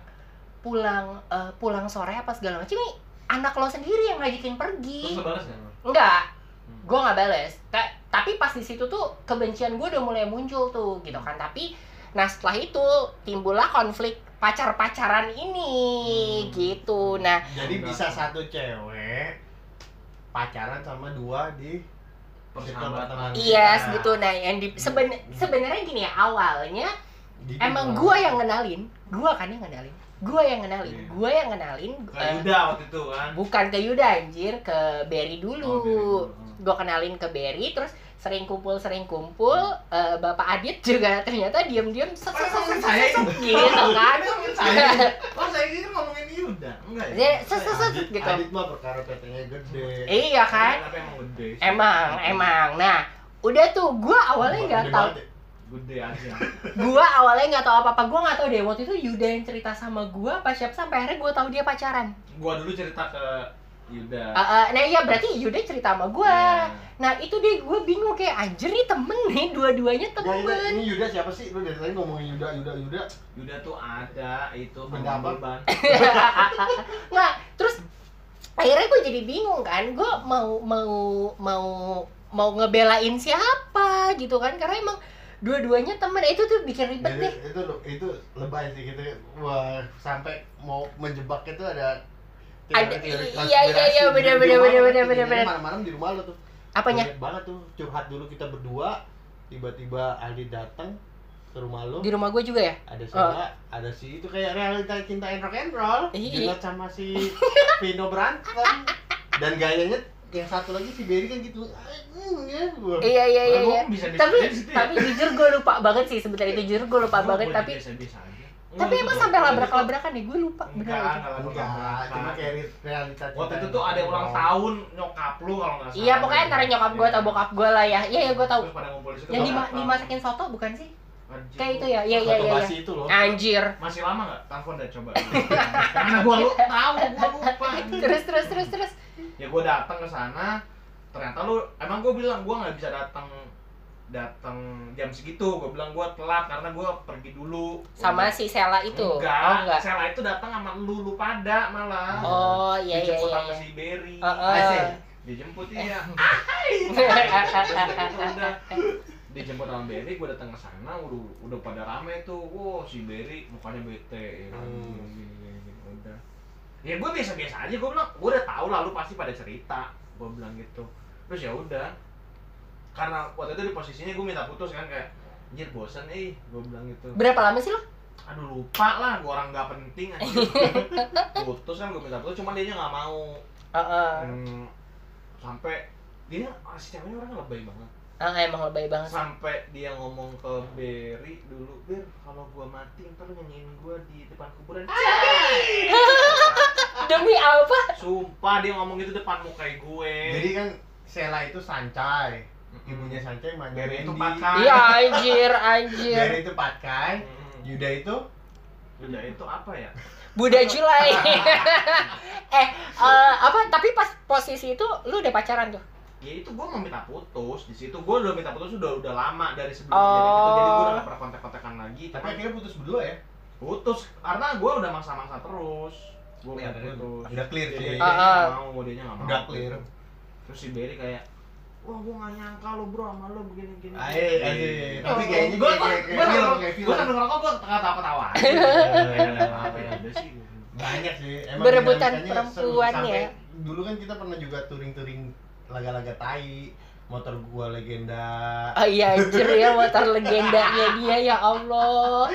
pulang eh, pulang sore apa segala macam ini anak lo sendiri yang ngajakin pergi. Balas enggak. Hmm. gue nggak bales. Ta- tapi pas di situ tuh kebencian gue udah mulai muncul tuh gitu kan. Tapi Nah setelah itu timbullah konflik pacar-pacaran ini Hmm. gitu. Nah Jadi bisa satu cewek pacaran sama dua di Persahabatan. iya Nah, gitu. Nah yang di seben sebenarnya gini ya awalnya emang gua yang ngenalin, gua kan yang ngenalin, gua yang ngenalin, Iya. gua yang ngenalin. Ke eh, Yuda waktu itu kan. bukan ke Yuda anjir, ke Berry dulu. Oh, Berry dulu. Gua kenalin ke Berry, terus sering kumpul sering kumpul. eh, Bapak Adit juga ternyata diam-diam gitu kan. Saya. Oh, saya ini Yuda. Enggak ya? Set set set gitu. Adit mah perkara PT-nya gede. Iya kan? Emang gede. Emang, emang. Nah, udah tuh gua awalnya nggak tahu. ya. Gede aja. Gua awalnya nggak tahu apa-apa. Gua nggak tahu deh waktu itu Yuda yang cerita sama gua pas siapa sampai akhirnya gua tahu dia pacaran. Gua dulu cerita ke Yuda. Eh, eh, nah iya berarti Yuda cerita sama gua. Iya. Nah itu deh gue bingung kayak anjir nih temen nih dua-duanya Ya, ini, temen. ini Yuda siapa sih? Lu dari tadi ngomongin Yuda, Yuda, Yuda. Yuda tuh ada itu Benda apa? Nggak, terus akhirnya gue jadi bingung kan. Gue mau mau mau mau ngebelain siapa gitu kan? Karena emang dua-duanya temen itu tuh bikin ribet Jadi, deh. itu itu lebay sih gitu. Wah, sampai mau menjebak itu ada Ada- iya, iya, iya, bener, rumah bener, kan bener, kejadiannya bener, bener. Malam-malam di rumah lo tuh. Apanya? Banyak banget tuh curhat dulu kita berdua. Tiba-tiba Aldi datang ke rumah lo. Di rumah gue juga ya? Ada Sheila, ada si itu kayak realita cinta and rock and roll. Iya. Junot sama si Vino berantem. Dan gayanya yang satu lagi si Berry kan gitu. "Hmm, ya, gua." Iya iya iya. Iya. Tapi ya. tapi jujur gue lupa banget sih sebentar itu jujur gue lupa banget tapi. Tapi emang gua- sampai labrak-labrakan nih gue lupa Enggak, gitu. enggak cuma kayak realita Waktu itu tuh ada ulang tahun nyokap lu kalau nggak salah. Iya pokoknya antara nyokap gue atau bokap gue lah ya. Iya ya gue tahu. Yang dimasakin soto bukan sih? Anjing, Kayak itu ya. Iya iya iya. iya. itu loh. Anjir. Masih lama nggak? Telepon deh coba. Karena gua lu tahu, gua lupa. Terus terus terus terus. Ya gua datang ke sana, ternyata lu emang gua bilang gua nggak bisa datang datang jam segitu gua bilang gua telat karena gua pergi dulu Sama si Sela itu. enggak, Oh enggak. Sela itu datang sama lu lu pada malah Oh iya iya dijemput iya. sama iya. si Berry Heeh. Asik. dijemput iya udah dijemput sama Berry gue datang ke sana udah udah pada rame tuh wow si Berry mukanya bete ya kan Hmm. Gini, udah ya gue biasa biasa aja gue bilang gue udah tahu lah lu pasti pada cerita gue bilang gitu terus ya udah karena waktu itu di posisinya gue minta putus kan kayak anjir bosan eh gue bilang gitu Berapa lama sih lo? aduh lupa lah gue orang nggak penting aja putus kan gue minta putus cuma dia nggak mau Heeh. Hmm, sampai dia ah, si ceweknya orangnya lebay banget Ah, emang lebay banget. sih. sampai dia ngomong ke Berry dulu Ber kalau gua mati ntar nyanyiin gua di depan kuburan Demi apa? sumpah dia ngomong gitu depan mukai gue Jadi kan Sela itu sancai. Ibunya sancai Manya Berry itu pakai Iya anjir anjir. Berry itu patkai. Mm-mm. Yuda itu Udah itu apa ya Buddha Julai. eh, eh, apa? Tapi pas posisi itu lu udah pacaran tuh? ya itu gua mau minta putus di situ gua udah minta putus udah udah lama dari sebelum Oh. kejadian itu jadi gua udah gak pernah kontak-kontakan lagi tapi akhirnya putus berdua ya. putus karena gua udah maksa-maksa terus gua Iya, minta putus udah clear dia, sih. dia, nggak mau dia nggak mau Udah clear. terus si Berry kayak wah gua gak nyangka lo bro sama lo begini gini Ayo, ayo. Tapi kayaknya gua kayak- gua kayak- gua kayak film, sambil- kayak film. gua sambil ngerokok gua ketawa-ketawa apa ya sih banyak sih emang Berebutan perempuan ya. dulu kan kita pernah juga touring-touring laga-laga tai motor gua legenda Oh iya anjir ya motor legendanya dia ya Allah.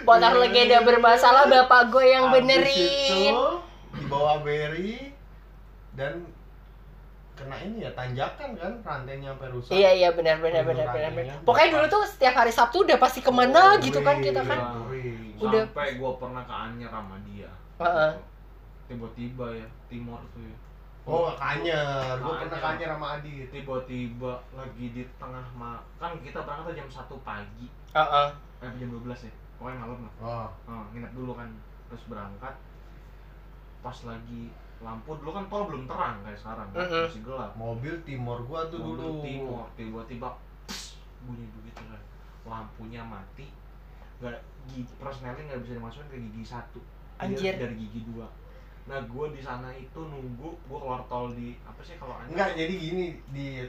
Motor legenda bermasalah bapak gue yang Habis benerin. itu dibawa Berry dan kena ini ya tanjakan kan rantainya sampai rusak Iya iya benar benar benar benar. benar. Pokoknya dulu tuh setiap hari Sabtu udah pasti ke mana gitu kan kita kan. Touring. Udah. sampai gua pernah ke Anyer sama dia Heeh. tiba-tiba ya timur tuh ya oh kanyer gua pernah Kanyer. sama Adit tiba-tiba lagi di tengah ma kan kita berangkat tuh jam 1 pagi Heeh. eh jam 12 ya pokoknya malam lah oh oh, nginep dulu kan terus berangkat pas lagi lampu dulu kan tol belum terang kayak sekarang kan? Mm-mm. masih gelap. Mobil timur gua tuh Mobil dulu. timur tiba-tiba bunyi begitu kan. Lampunya mati nggak gigi persneling nggak bisa dimasukin ke gigi satu. Anjir. dari gigi dua. Nah gue di sana itu nunggu gue keluar tol di apa sih kalau enggak jadi gini di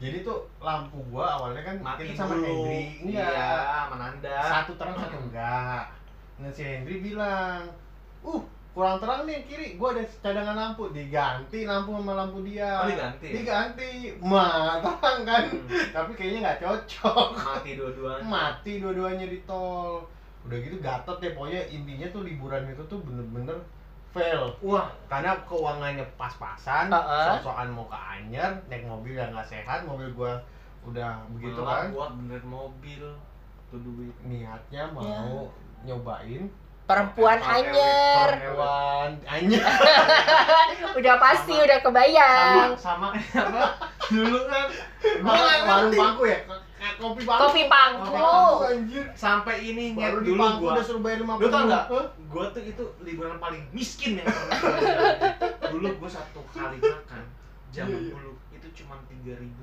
jadi tuh lampu gua awalnya kan mati kita sama dulu. Hendry enggak iya menanda satu terang satu enggak nah si Hendry bilang uh kurang terang nih kiri gua ada cadangan lampu. Diganti lampu sama lampu dia. Oh, diganti? diganti. Mah terang kan? Hmm. tapi kayaknya nggak cocok. Mati dua-duanya. Mati dua-duanya di tol. Udah gitu gatot deh pokoknya intinya tuh liburan itu tuh bener-bener fail. Wah karena keuangannya pas-pasan Heeh. sok-sokan mau ke Anyer naik mobil yang nggak sehat mobil gua udah begitu malah kan? buat benerin mobil. Tuh duit. Niatnya mau Ya. nyobain perempuan anyer perempuan Anyer udah pasti Sama- udah kebayang. Sama sama. Apa dulu kan gua warung bangku ya? Kopi bangku. Kopi pangku Bangku, anjir. Sampai ini nyet di dulu gua. udah suruh bayar lima Lu tau nggak? gua tuh itu liburan paling miskin yang pernah dulu gua satu kali makan zaman Iya, iya. dulu itu cuma tiga ribu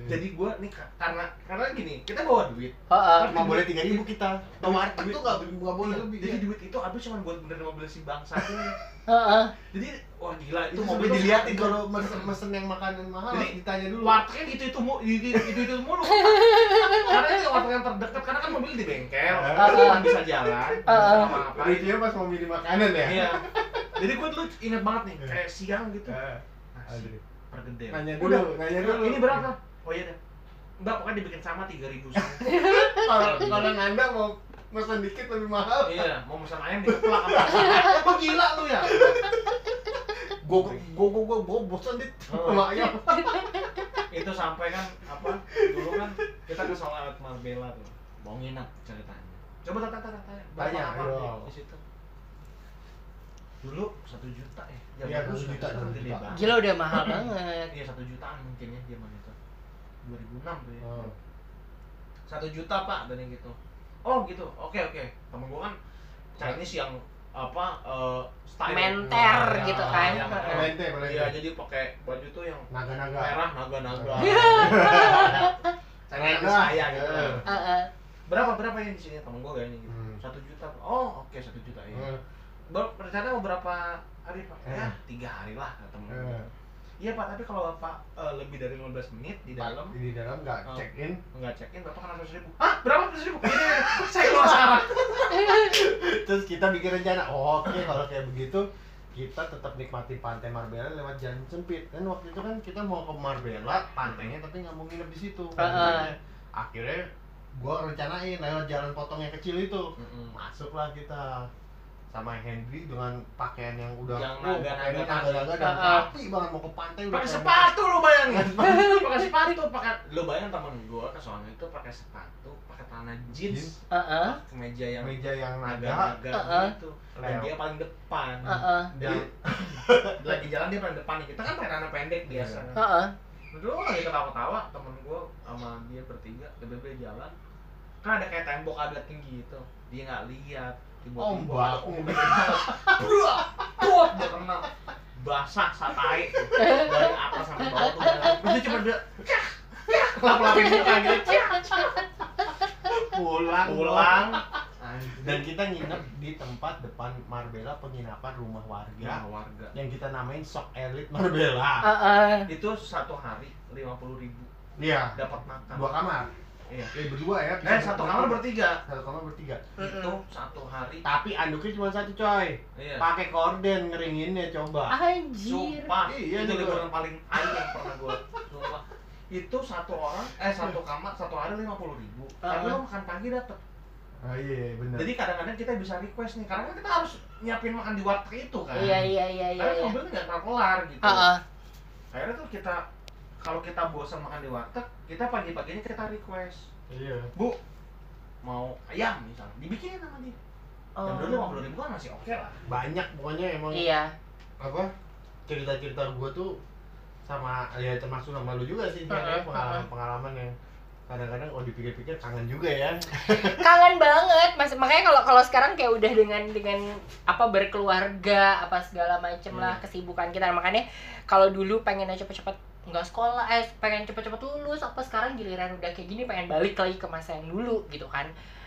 jadi jadi gua nih ka- karena karena gini kita bawa duit. Heeh. cuma boleh tiga ribu kita. Duit- itu duit- nggak nggak boleh. Iya, lebih jadi duit itu habis cuma buat benerin mobil si bangsa ini Heeh. jadi wah gila itu itu mobil tuh diliatin kalau mesen, mesen yang makanan mahal Jadi, ditanya dulu. wartegnya itu itu mu itu itu, itu, itu mulu. Karena itu warteg yang terdekat karena kan mobil di bengkel. Kan bisa jalan Heeh. apa-apa. Lucunya pas mau milih makanan ya? Iya. Jadi gue dulu inget banget nih Iya. kayak siang gitu. Eh, nasi pergedel. Nanya dulu, nanya dulu. ini berapa oh iya dah Mbak, pokoknya dibikin sama 3000 ribu kalau kalau nanda mau mesen dikit lebih mahal Iya, mau pesan ayam dikeplak apa Lu gila lu ya? gue gue gue gue gue bosan dit Oh. sama ayam Itu sampai kan, apa, dulu kan kita ke Solat Marbella tuh Mau nginep ceritanya Coba tanya, tanya, tanya ayo. nih di situ? Dulu satu juta ya? Iya, dulu satu juta, kan gede juta. banget. Gila udah mahal banget. Iya, satu jutaan mungkin ya zaman itu 2006 tuh ya Oh. satu juta pak dan yang gitu oh gitu oke oke temen gua kan Chinese yang apa eh style Menter Ya, gitu kan. yang- Heeh. Lente, lente. iya jadi pakai baju tuh yang naga-naga merah naga-naga Iya. Chinese Naga. kaya gitu Iya. Heeh. berapa berapa yang di sini temen gua kayaknya gitu Hmm. satu juta oh oke satu juta ya Eh, Ber- rencana mau berapa hari pak ya Eh. tiga hari lah temen gua eh. Iya pak tapi kalau bapak eh, lebih dari 15 menit di dalam di dalam nggak Oh. check in nggak check in bapak kena seratus ribu. Ah berapa? seratus ribu? Ini saya keluar sekarang. Terus kita bikin rencana oh, oke kalau kayak begitu kita tetap nikmati pantai Marbella lewat jalan sempit. Kan waktu itu kan kita mau ke Marbella pantainya tapi nggak mau nginep di situ. Heeh. akhirnya gua rencanain lewat jalan potong yang kecil itu. Mm-mm. masuklah kita sama Henry dengan pakaian yang udah Yang naga-naga naga-naga dan rapi banget mau ke pantai udah pakai sepatu lu bayangin. Pakai sepatu pakai lu bayangin temen gua ke sono itu pakai sepatu pakai celana Jeans. jeans. Heeh. kemeja yang meja yang naga. Heeh. gitu. Dan Leo. dia paling depan. Heeh. jadi lagi jalan dia paling depan. Nih kita kan pakai celana pendek biasa. Heeh. Dulu lagi ketawa-tawa temen gua sama dia bertiga tiba-tiba jalan. Kan ada kayak tembok agak tinggi gitu. Dia nggak lihat Ombak. Buat dia kena basah satai. Dari atas sampai bawah tuh dia cuma dia lap-lapin muka gitu pulang pulang. Dan kita nginep di tempat depan Marbella penginapan rumah warga. Ya warga. Yang kita namain Sok Elit Marbella. Heeh. itu satu hari lima puluh ribu. Iya, dapat makan. Dua kamar. Iya Eh berdua ya. eh satu kamar bertiga Satu kamar bertiga. itu satu hari Tapi anduknya cuma satu coy. iya Pakai korden ngeringinnya coba. Anjir. Sumpah, Iya, itu liburan paling aing yang pernah gua Sumpah Itu satu orang, eh satu kamar, satu hari lima puluh ribu Tapi Uh-uh. lo makan pagi dapet Ah iya benar. Jadi kadang-kadang kita bisa request nih Karena kan kita harus nyiapin makan di warteg itu kan Iya iya iya iya. Karena iya. mobilnya nggak kelar gitu Heeh. Akhirnya tuh kita kalau kita bosan makan di warteg, kita pagi-paginya kita request. Iya. Bu, mau ayam misalnya, dibikinin sama dia. Dan dulu lima puluh ribu kan masih oke lah. Banyak pokoknya emang. Iya. apa? Cerita-cerita gua tuh sama ya termasuk sama lu juga sih Heeh, uh pengalaman-pengalaman yang kadang-kadang kalau dipikir-pikir kangen juga ya. kangen banget. Mas makanya kalau kalau sekarang kayak udah dengan dengan apa berkeluarga apa segala macem lah kesibukan kita. Makanya kalau dulu pengennya cepet-cepet nggak sekolah eh pengen cepet-cepet lulus apa sekarang giliran udah kayak gini pengen balik lagi ke masa yang dulu gitu kan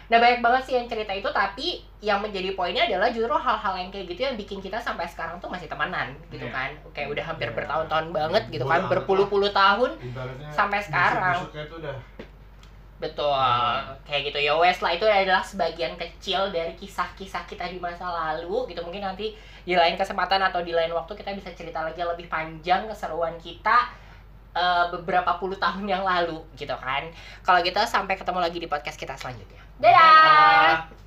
nah banyak banget sih yang cerita itu tapi yang menjadi poinnya adalah justru hal-hal yang kayak gitu yang bikin kita sampai sekarang tuh masih temenan gitu Iya. kan kayak udah hampir Iya. bertahun-tahun banget gitu kan berpuluh-puluh tahun Sampai sekarang. udah Betul, Hmm. kayak gitu ya wes lah itu adalah sebagian kecil dari kisah-kisah kita di masa lalu gitu mungkin nanti di lain kesempatan atau di lain waktu kita bisa cerita lagi lebih panjang keseruan kita eh, beberapa puluh tahun yang lalu gitu kan. Kalau gitu sampai ketemu lagi di podcast kita selanjutnya. Dadah! Dadah.